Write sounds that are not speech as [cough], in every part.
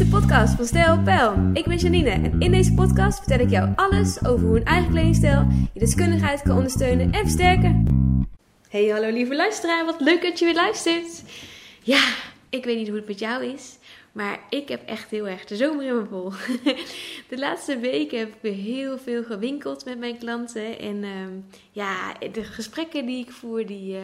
de podcast van Stijl Pijl. Ik ben Janine en in deze podcast vertel ik jou alles over hoe een eigen kledingstijl je deskundigheid kan ondersteunen en versterken. Hey, hallo lieve luisteraar, wat leuk dat je weer luistert. Ja, ik weet niet hoe het met jou is, maar ik heb echt heel erg de zomer in mijn vol. [laughs] De laatste weken heb ik heel veel gewinkeld met mijn klanten. En ehm, ja, de gesprekken die ik voer, die uh,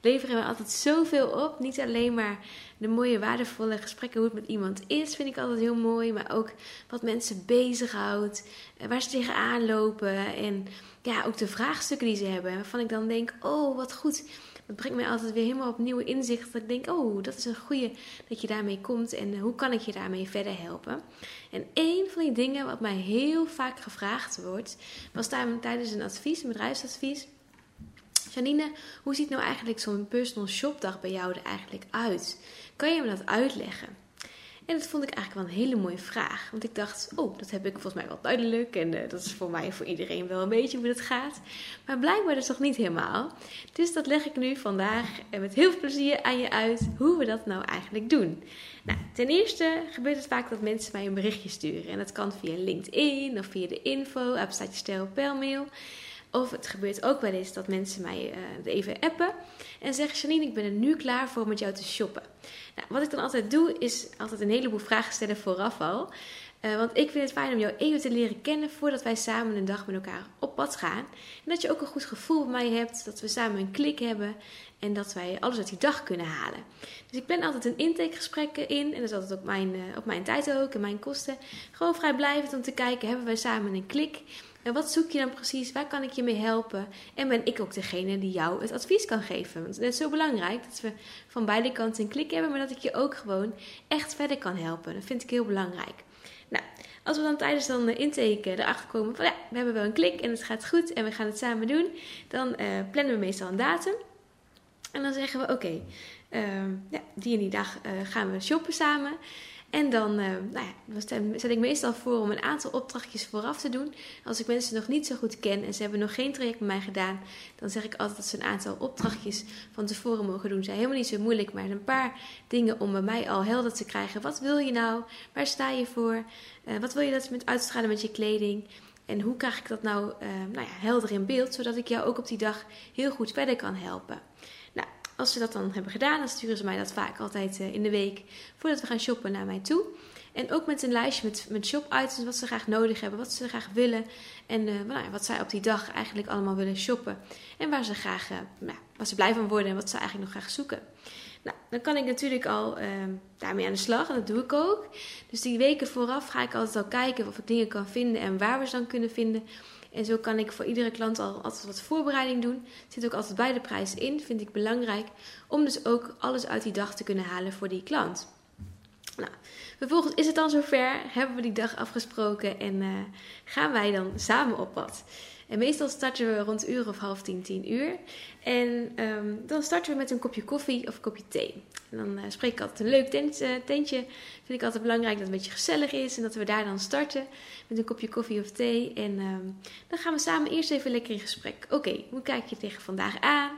leveren me altijd zoveel op. Niet alleen maar de mooie, waardevolle gesprekken, hoe het met iemand is, vind ik altijd heel mooi. Maar ook wat mensen bezighoudt, eh, waar ze tegenaan lopen. En ja, ook de vraagstukken die ze hebben. Waarvan ik dan denk, oh, wat goed dat brengt mij altijd weer helemaal op nieuwe inzichten. Dat ik denk, oh, dat is een goede dat je daarmee komt en eh, hoe kan ik je daarmee verder helpen? En een van die dingen wat mij heel vaak gevraagd wordt, was tijdens een advies, een bedrijfsadvies. Janine, hoe ziet nou eigenlijk zo'n personal shopdag bij jou er eigenlijk uit? Kan je me dat uitleggen? En dat vond ik eigenlijk wel een hele mooie vraag. Want ik dacht, oh, dat heb ik volgens mij wel duidelijk. En uh, dat is voor mij voor iedereen wel een beetje hoe het gaat. Maar blijkbaar dus nog niet helemaal. Dus dat leg ik nu vandaag en met heel veel plezier aan je uit hoe we dat nou eigenlijk doen. Nou, ten eerste gebeurt het vaak dat mensen mij een berichtje sturen. En dat kan via LinkedIn of via de info, je stijl, pijlmail. Of het gebeurt ook wel eens dat mensen mij uh, even appen en zeggen: Janine, ik ben er nu klaar voor om met jou te shoppen. Nou, wat ik dan altijd doe, is altijd een heleboel vragen stellen vooraf al. Uh, want ik vind het fijn om jou even te leren kennen voordat wij samen een dag met elkaar op pad gaan. En dat je ook een goed gevoel bij mij hebt, dat we samen een klik hebben en dat wij alles uit die dag kunnen halen. Dus ik plan altijd een intakegesprek in en dat is altijd op mijn, uh, op mijn tijd ook en mijn kosten. Gewoon vrijblijvend om te kijken, hebben wij samen een klik? En wat zoek je dan precies? Waar kan ik je mee helpen? En ben ik ook degene die jou het advies kan geven? Want het is zo belangrijk dat we van beide kanten een klik hebben, maar dat ik je ook gewoon echt verder kan helpen. Dat vind ik heel belangrijk. Nou, als we dan tijdens dan intake erachter komen van ja, we hebben wel een klik en het gaat goed en we gaan het samen doen, dan uh, plannen we meestal een datum. En dan zeggen we oké, uh, ja, die en die dag gaan we shoppen samen. En dan uh, nou ja, zet ik meestal voor om een aantal opdrachtjes vooraf te doen. Als ik mensen nog niet zo goed ken en ze hebben nog geen traject met mij gedaan, dan zeg ik altijd dat ze een aantal opdrachtjes van tevoren mogen doen. Ze zijn helemaal niet zo moeilijk, maar een paar dingen om bij mij al helder te krijgen. Wat wil je nou? Waar sta je voor? Uh, wat wil je dat met uitstralen met je kleding? En hoe krijg ik dat nou, uh, nou ja, helder in beeld, zodat ik jou ook op die dag heel goed verder kan helpen? Als ze dat dan hebben gedaan, dan sturen ze mij dat vaak altijd eh, in de week voordat we gaan shoppen naar mij toe. En ook met een lijstje met, met shop-items, wat ze graag nodig hebben, wat ze graag willen. En uh, nou wat zij op die dag eigenlijk allemaal willen shoppen. En waar ze graag, uh, nou, ze blij van worden en wat ze eigenlijk nog graag zoeken. Nou, dan kan ik natuurlijk al uh, daarmee aan de slag en dat doe ik ook. Dus die weken vooraf ga ik altijd al kijken of ik dingen kan vinden en waar we ze dan kunnen vinden. En zo kan ik voor iedere klant al altijd wat voorbereiding doen. Zit ook altijd bij de prijs in, vind ik belangrijk. Om dus ook alles uit die dag te kunnen halen voor die klant. Nou, vervolgens is het dan zover, hebben we die dag afgesproken en uh, gaan wij dan samen op pad. En meestal starten we rond uur of half tien, tien uur. En um, dan starten we met een kopje koffie of een kopje thee. En dan uh, spreek ik altijd een leuk uh, tentje. Vind ik altijd belangrijk dat het een beetje gezellig is. En dat we daar dan starten met een kopje koffie of thee. En um, dan gaan we samen eerst even lekker in gesprek. Oké, hoe kijk je tegen vandaag aan?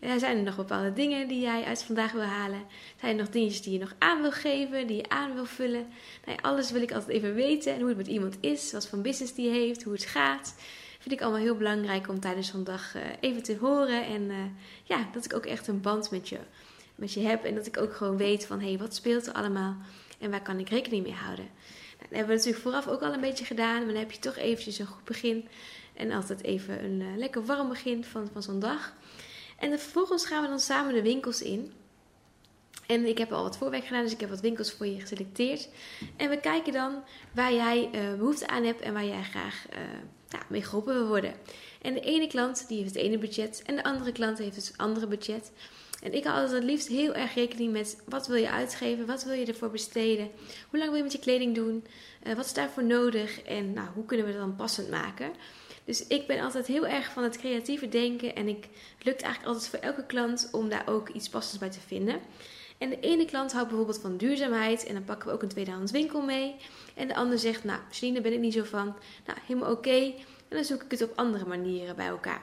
Uh, zijn er nog bepaalde dingen die jij uit vandaag wil halen? Zijn er nog dingetjes die je nog aan wil geven, die je aan wil vullen? Nou alles wil ik altijd even weten. En hoe het met iemand is, wat voor business die heeft, hoe het gaat vind ik allemaal heel belangrijk om tijdens zo'n dag uh, even te horen. En uh, ja, dat ik ook echt een band met je, met je heb. En dat ik ook gewoon weet van hé, hey, wat speelt er allemaal en waar kan ik rekening mee houden. Nou, dat hebben we natuurlijk vooraf ook al een beetje gedaan. Maar dan heb je toch eventjes een goed begin. En altijd even een uh, lekker warm begin van, van zo'n dag. En vervolgens gaan we dan samen de winkels in. En ik heb al wat voorwerk gedaan, dus ik heb wat winkels voor je geselecteerd. En we kijken dan waar jij behoefte aan hebt en waar jij graag nou, mee geholpen wil worden. En de ene klant die heeft het ene budget en de andere klant heeft het andere budget. En ik hou altijd het liefst heel erg rekening met wat wil je uitgeven, wat wil je ervoor besteden, hoe lang wil je met je kleding doen, uh, wat is daarvoor nodig en nou, hoe kunnen we dat dan passend maken. Dus ik ben altijd heel erg van het creatieve denken en ik, lukt eigenlijk altijd voor elke klant om daar ook iets passends bij te vinden. En de ene klant houdt bijvoorbeeld van duurzaamheid en dan pakken we ook een tweedehands winkel mee. En de ander zegt, nou, Janine, daar ben ik niet zo van. Nou, helemaal oké. En dan zoek ik het op andere manieren bij elkaar.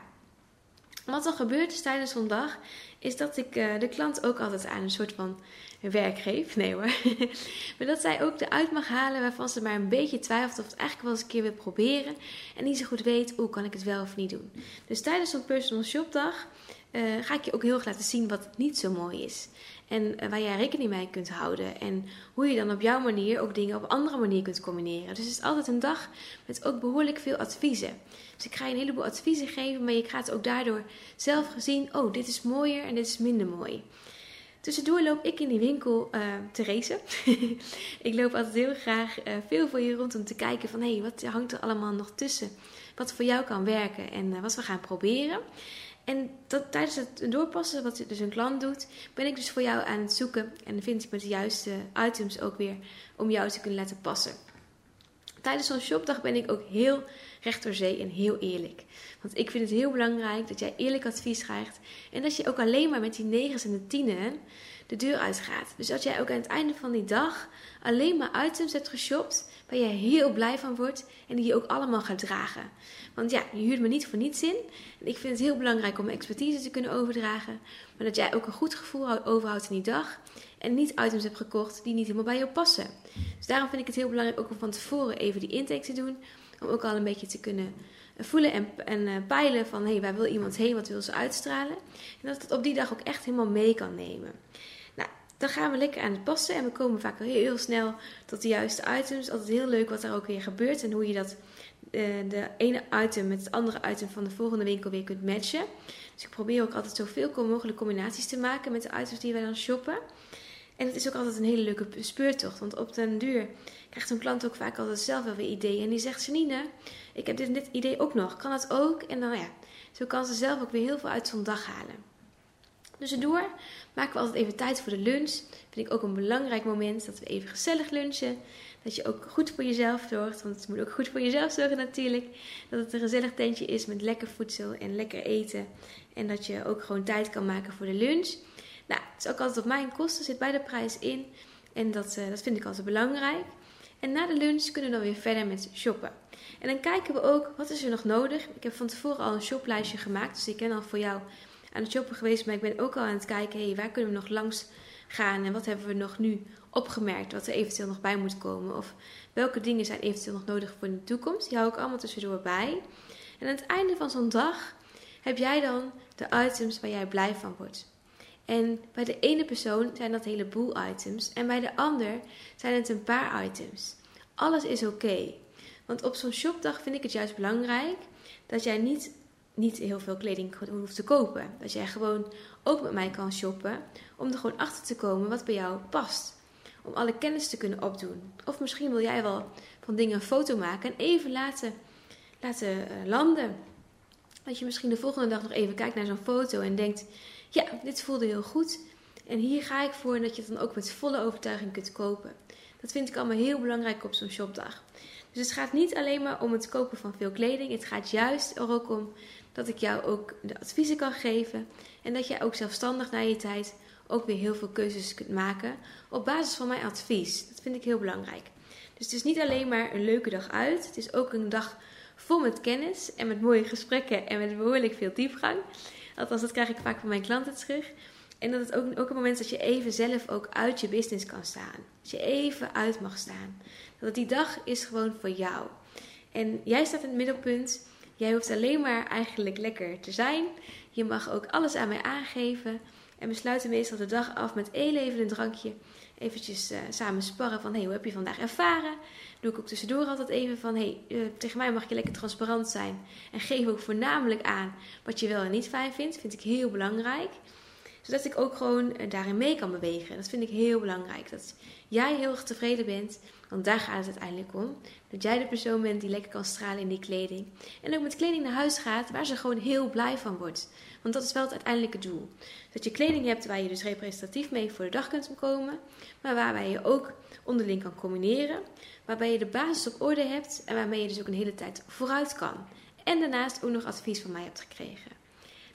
Wat er gebeurt is tijdens zo'n dag, is dat ik uh, de klant ook altijd aan een soort van werk geef. Nee hoor. [laughs] maar dat zij ook eruit mag halen waarvan ze maar een beetje twijfelt of het eigenlijk wel eens een keer wil proberen. En niet zo goed weet, hoe kan ik het wel of niet doen. Dus tijdens zo'n personal shopdag uh, ga ik je ook heel erg laten zien wat niet zo mooi is. En uh, waar jij rekening mee kunt houden. En hoe je dan op jouw manier ook dingen op een andere manier kunt combineren. Dus het is altijd een dag met ook behoorlijk veel adviezen. Dus ik ga je een heleboel adviezen geven, maar je gaat ook daardoor zelf zien: oh, dit is mooier en dit is minder mooi. Tussendoor loop ik in die winkel uh, te [laughs] ik loop altijd heel graag veel voor je rond om te kijken van hé, hey, wat hangt er allemaal nog tussen? Wat voor jou kan werken en wat we gaan proberen. En dat, tijdens het doorpassen, wat dus een klant doet, ben ik dus voor jou aan het zoeken. En vind ik met de juiste items ook weer om jou te kunnen laten passen. Tijdens zo'n shopdag ben ik ook heel recht door zee en heel eerlijk. Want ik vind het heel belangrijk dat jij eerlijk advies krijgt. En dat je ook alleen maar met die negens en de tienen de deur uitgaat. Dus dat jij ook aan het einde van die dag alleen maar items hebt geshopt waar jij heel blij van wordt en die je ook allemaal gaat dragen. Want ja, je huurt me niet voor niets in. En ik vind het heel belangrijk om expertise te kunnen overdragen. Maar dat jij ook een goed gevoel overhoudt in die dag. En niet items hebt gekocht die niet helemaal bij jou passen. Dus daarom vind ik het heel belangrijk ook om van tevoren even die intake te doen. Om ook al een beetje te kunnen voelen en, en uh, peilen van hey, waar wil iemand heen, wat wil ze uitstralen. En dat het op die dag ook echt helemaal mee kan nemen. Nou, dan gaan we lekker aan het passen en we komen vaak heel, heel snel tot de juiste items. Altijd heel leuk wat er ook weer gebeurt en hoe je dat uh, de ene item met het andere item van de volgende winkel weer kunt matchen. Dus ik probeer ook altijd zoveel mogelijk combinaties te maken met de items die wij dan shoppen. En het is ook altijd een hele leuke speurtocht. Want op den duur krijgt een klant ook vaak altijd zelf wel weer ideeën. En die zegt, Janine, ik heb dit idee ook nog. Kan dat ook? En dan ja, zo kan ze zelf ook weer heel veel uit zo'n dag halen. Tussendoor maken we altijd even tijd voor de lunch. Vind ik ook een belangrijk moment dat we even gezellig lunchen. Dat je ook goed voor jezelf zorgt. Want het moet ook goed voor jezelf zorgen natuurlijk. Dat het een gezellig tentje is met lekker voedsel en lekker eten. En dat je ook gewoon tijd kan maken voor de lunch. Nou, het is ook altijd op mijn kosten, zit bij de prijs in. En dat, uh, dat vind ik altijd belangrijk. En na de lunch kunnen we dan weer verder met shoppen. En dan kijken we ook, wat is er nog nodig? Ik heb van tevoren al een shoplijstje gemaakt. Dus ik ben al voor jou aan het shoppen geweest. Maar ik ben ook al aan het kijken, hey, waar kunnen we nog langs gaan? En wat hebben we nog nu opgemerkt wat er eventueel nog bij moet komen? Of welke dingen zijn eventueel nog nodig voor de toekomst? Die hou ik allemaal tussendoor bij. En aan het einde van zo'n dag heb jij dan de items waar jij blij van wordt. En bij de ene persoon zijn dat een heleboel items. En bij de ander zijn het een paar items. Alles is oké. Want op zo'n shopdag vind ik het juist belangrijk dat jij niet, niet heel veel kleding hoeft te kopen. Dat jij gewoon ook met mij kan shoppen. Om er gewoon achter te komen wat bij jou past. Om alle kennis te kunnen opdoen. Of misschien wil jij wel van dingen een foto maken en even laten, laten eh, landen. Dat je misschien de volgende dag nog even kijkt naar zo'n foto en denkt: ja, dit voelde heel goed. En hier ga ik voor dat je het dan ook met volle overtuiging kunt kopen. Dat vind ik allemaal heel belangrijk op zo'n shopdag. Dus het gaat niet alleen maar om het kopen van veel kleding. Het gaat juist er ook om dat ik jou ook de adviezen kan geven. En dat jij ook zelfstandig na je tijd ook weer heel veel keuzes kunt maken op basis van mijn advies. Dat vind ik heel belangrijk. Dus het is niet alleen maar een leuke dag uit. Het is ook een dag vol met kennis en met mooie gesprekken en met behoorlijk veel diepgang. Althans, dat krijg ik vaak van mijn klanten terug. En dat het ook, ook een moment dat je even zelf ook uit je business kan staan. Dat je even uit mag staan. Dat die dag is gewoon voor jou. En jij staat in het middelpunt. Jij hoeft alleen maar eigenlijk lekker te zijn. Je mag ook alles aan mij aangeven. En we sluiten meestal de dag af met één even een drankje. Eventjes uh, samen sparren van, hey, hoe heb je vandaag ervaren? Doe ik ook tussendoor altijd even van, hey, uh, tegen mij mag je lekker transparant zijn. En geef ook voornamelijk aan wat je wel en niet fijn vindt. Vind ik heel belangrijk. Zodat ik ook gewoon uh, daarin mee kan bewegen. Dat vind ik heel belangrijk. Dat jij heel erg tevreden bent. Want daar gaat het uiteindelijk om. Dat jij de persoon bent die lekker kan stralen in die kleding. En ook met kleding naar huis gaat waar ze gewoon heel blij van wordt. Want dat is wel het uiteindelijke doel. Dat je kleding hebt waar je dus representatief mee voor de dag kunt komen. Maar waarbij je ook onderling kan combineren. Waarbij je de basis op orde hebt. En waarmee je dus ook een hele tijd vooruit kan. En daarnaast ook nog advies van mij hebt gekregen.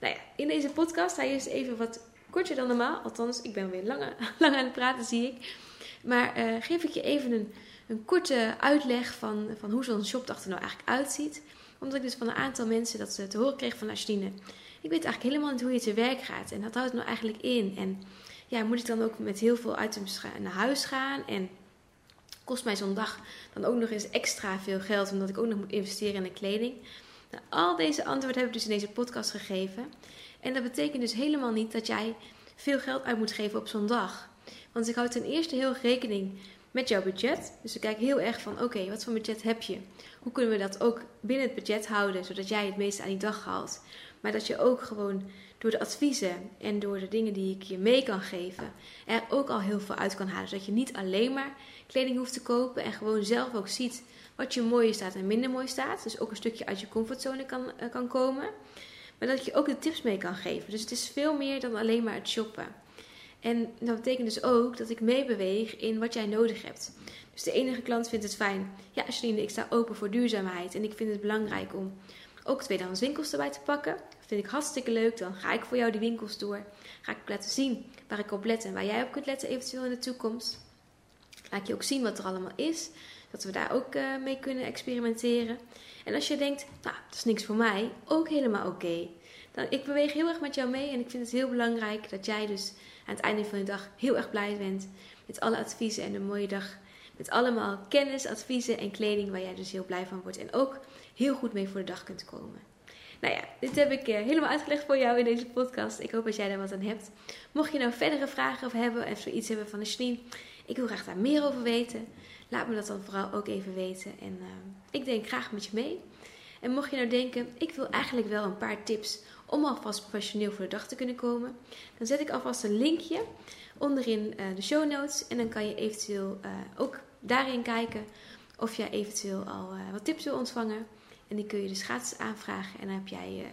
Nou ja, in deze podcast hij is even wat korter dan normaal. Althans, ik ben weer langer, [laughs] lang aan het praten, zie ik. Maar uh, geef ik je even een, een korte uitleg van, van hoe zo'n shopdag er nou eigenlijk uitziet. Omdat ik dus van een aantal mensen dat ze te horen kregen van Ashtine. Ik weet eigenlijk helemaal niet hoe je te werk gaat. En wat houdt nou eigenlijk in? En ja, moet ik dan ook met heel veel items naar huis gaan? En kost mij zo'n dag dan ook nog eens extra veel geld, omdat ik ook nog moet investeren in de kleding? Nou, al deze antwoorden heb ik dus in deze podcast gegeven. En dat betekent dus helemaal niet dat jij veel geld uit moet geven op zo'n dag. Want ik hou ten eerste heel rekening met jouw budget. Dus ik kijk heel erg van: oké, wat voor budget heb je? Hoe kunnen we dat ook binnen het budget houden, zodat jij het meeste aan die dag haalt? Maar dat je ook gewoon door de adviezen en door de dingen die ik je mee kan geven, er ook al heel veel uit kan halen. Zodat je niet alleen maar kleding hoeft te kopen en gewoon zelf ook ziet wat je mooi staat en minder mooi staat. Dus ook een stukje uit je comfortzone kan, uh, kan komen. Maar dat je ook de tips mee kan geven. Dus het is veel meer dan alleen maar het shoppen. En dat betekent dus ook dat ik meebeweeg in wat jij nodig hebt. Dus de enige klant vindt het fijn. Ja, Janine, ik sta open voor duurzaamheid. En ik vind het belangrijk om ook tweedehands winkels erbij te pakken. Dat vind ik hartstikke leuk. Dan ga ik voor jou die winkels door. Ga ik laten zien waar ik op let en waar jij op kunt letten eventueel in de toekomst. Laat je ook zien wat er allemaal is. Dat we daar ook uh, mee kunnen experimenteren. En als je denkt, nou, dat is niks voor mij, ook helemaal oké. Dan, ik beweeg heel erg met jou mee en ik vind het heel belangrijk dat jij dus aan het einde van de dag heel erg blij bent met alle adviezen en een mooie dag. Met allemaal kennis, adviezen en kleding waar jij dus heel blij van wordt. En ook heel goed mee voor de dag kunt komen. Nou ja, dit heb ik eh, helemaal uitgelegd voor jou in deze podcast. Ik hoop dat jij daar wat aan hebt. Mocht je nou verdere vragen of hebben of zoiets hebben van de Janine, ik wil graag daar meer over weten. Laat me dat dan vooral ook even weten. En uh, ik denk graag met je mee. En mocht je nou denken, ik wil eigenlijk wel een paar tips om alvast professioneel voor de dag te kunnen komen, dan zet ik alvast een linkje onderin uh, de show notes. En dan kan je eventueel uh, ook daarin kijken of jij eventueel al wat tips wil ontvangen. En die kun je dus gratis aanvragen. En dan heb jij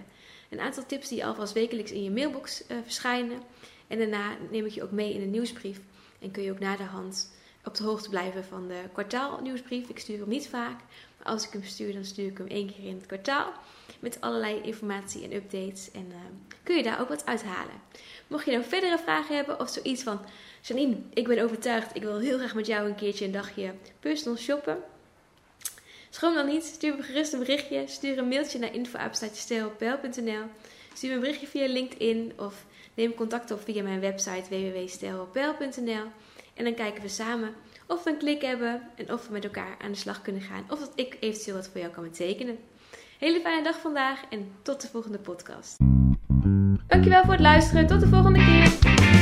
een aantal tips die alvast wekelijks in je mailbox verschijnen. En daarna neem ik je ook mee in een nieuwsbrief. En kun je ook na de hand op de hoogte blijven van de kwartaalnieuwsbrief. Ik stuur hem niet vaak, als ik hem stuur, dan stuur ik hem één keer in het kwartaal. Met allerlei informatie en updates. En uh, kun je daar ook wat uithalen. Mocht je nou verdere vragen hebben of zoiets van... Janine, ik ben overtuigd, ik wil heel graag met jou een keertje een dagje personal shoppen. Schroom dan niet, stuur me gerust een berichtje. Stuur een mailtje naar info.stijlopel.nl Stuur me een berichtje via LinkedIn of neem contact op via mijn website www.stijlopel.nl En dan kijken we samen of we een klik hebben en of we met elkaar aan de slag kunnen gaan. Of dat ik eventueel wat voor jou kan betekenen. Hele fijne dag vandaag en tot de volgende podcast. Dankjewel voor het luisteren. Tot de volgende keer.